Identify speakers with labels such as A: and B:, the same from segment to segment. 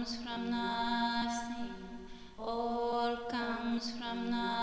A: comes from nothing. All comes from nothing.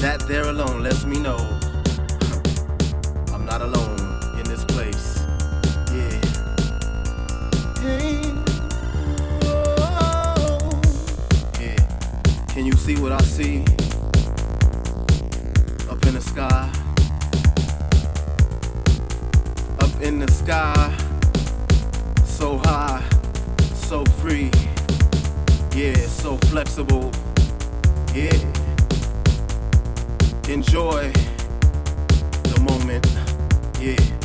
B: That there alone lets me know I'm not alone in this place. Yeah. Hey. Oh. Yeah. Can you see what I see? Up in the sky. Up in the sky. So high. So free. Yeah, so flexible. Yeah. Enjoy the moment. Yeah.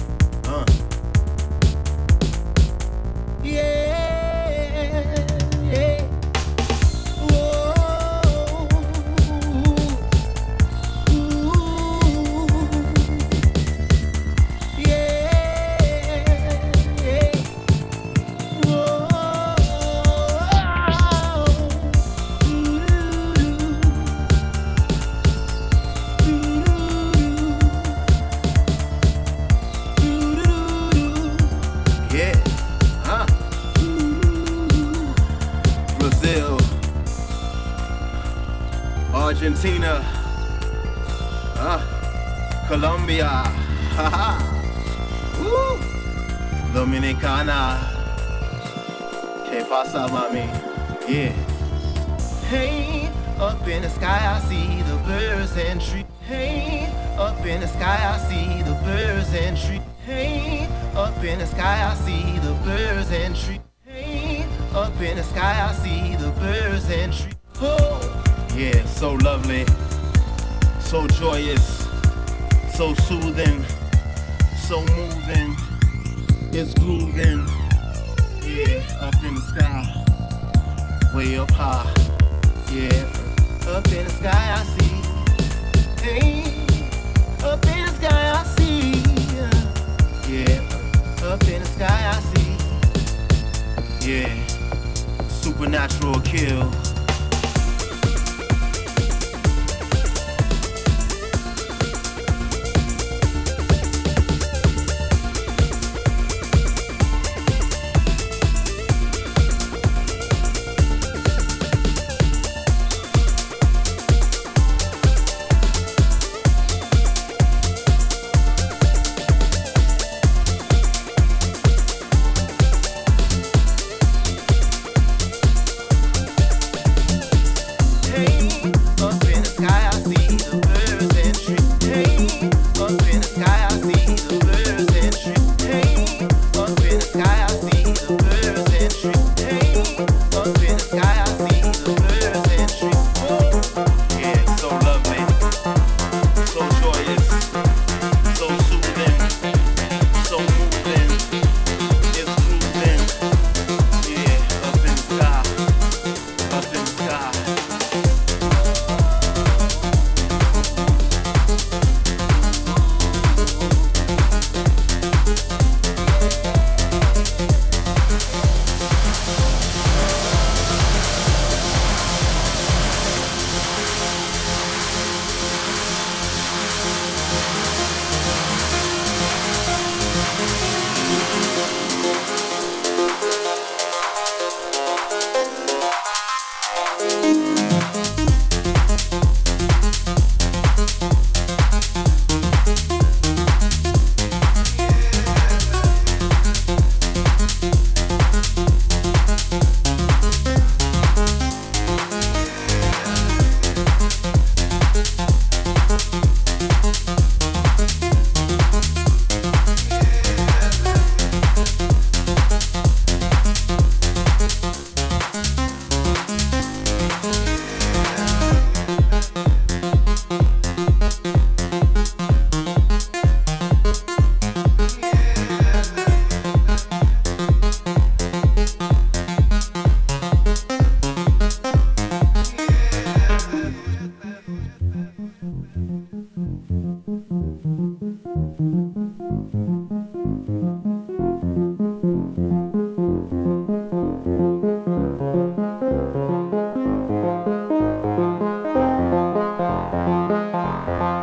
B: Bye.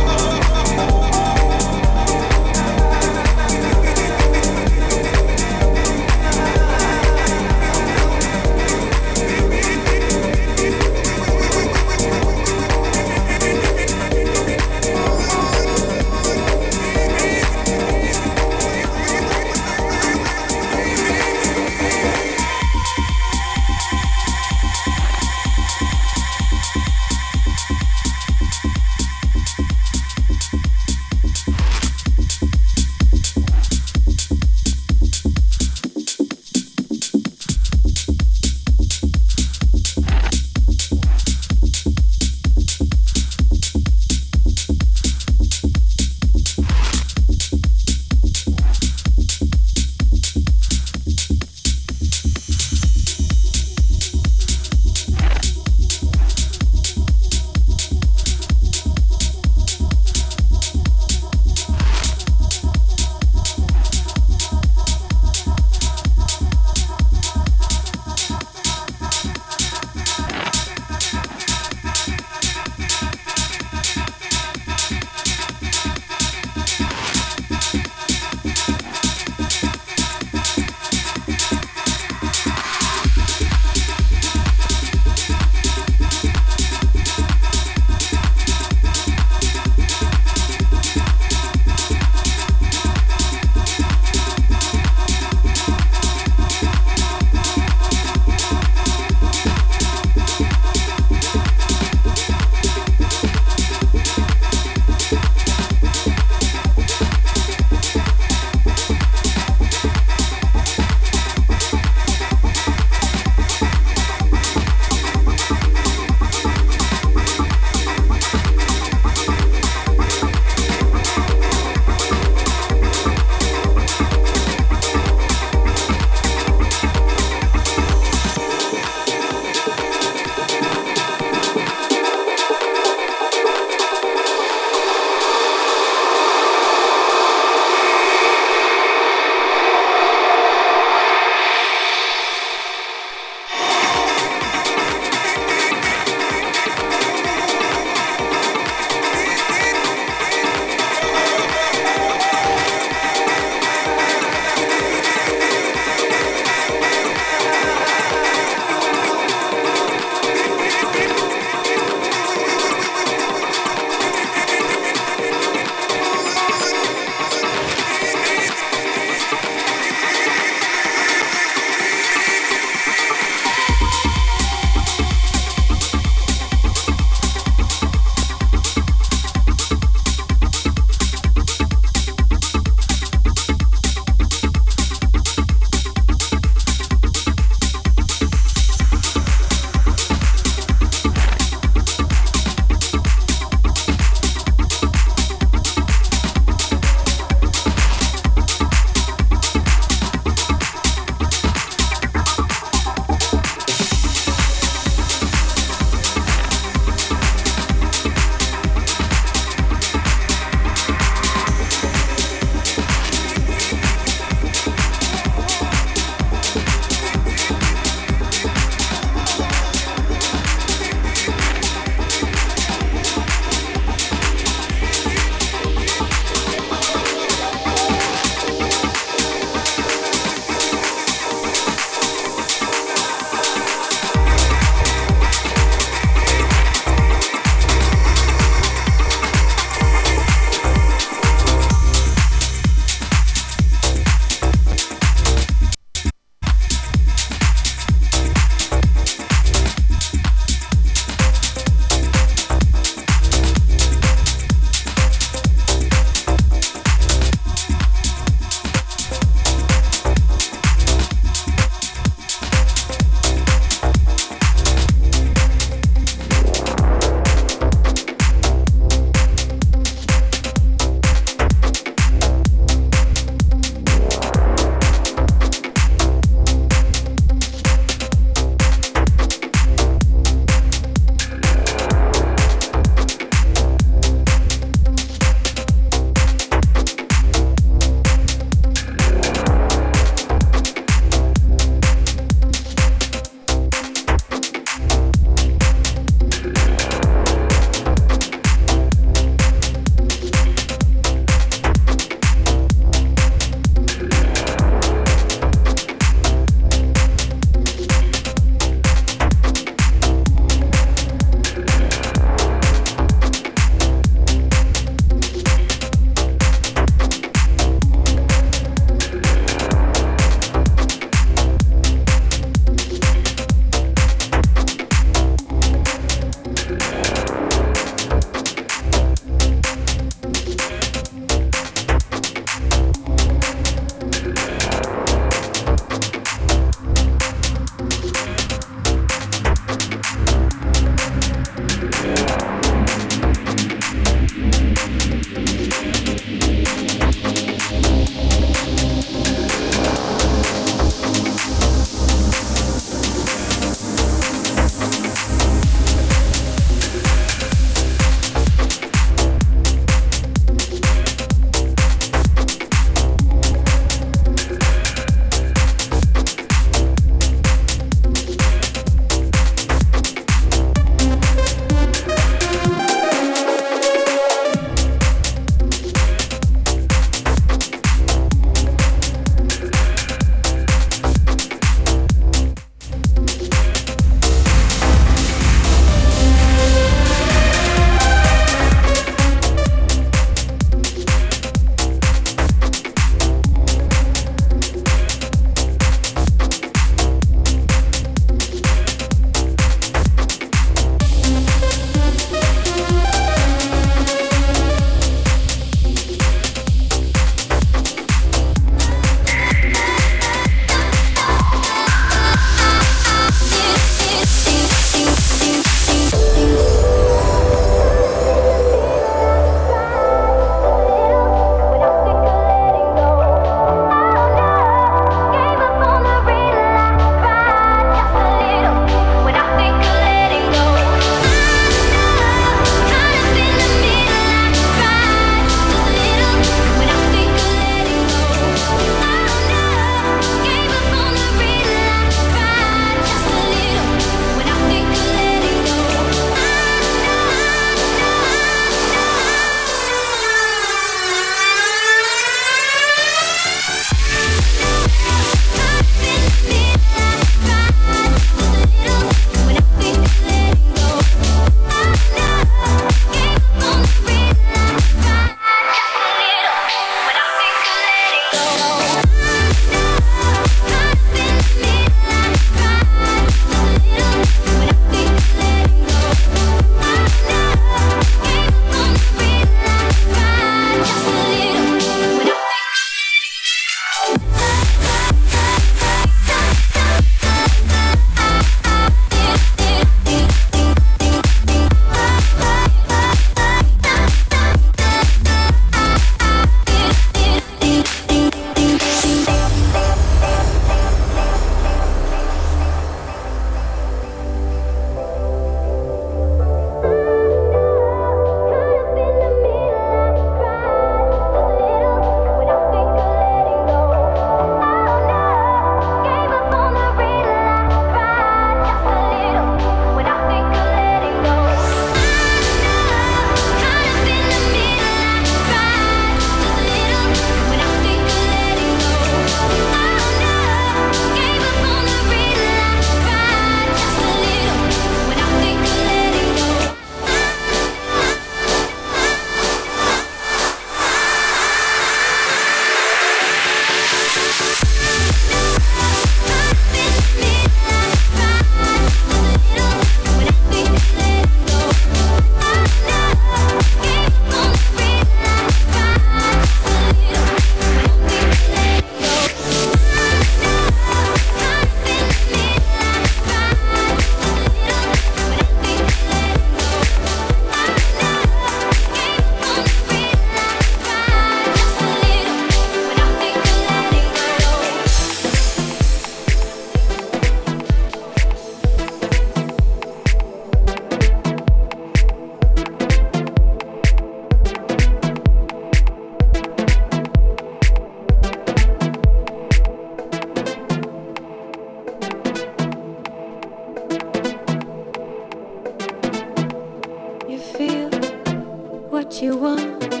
C: You want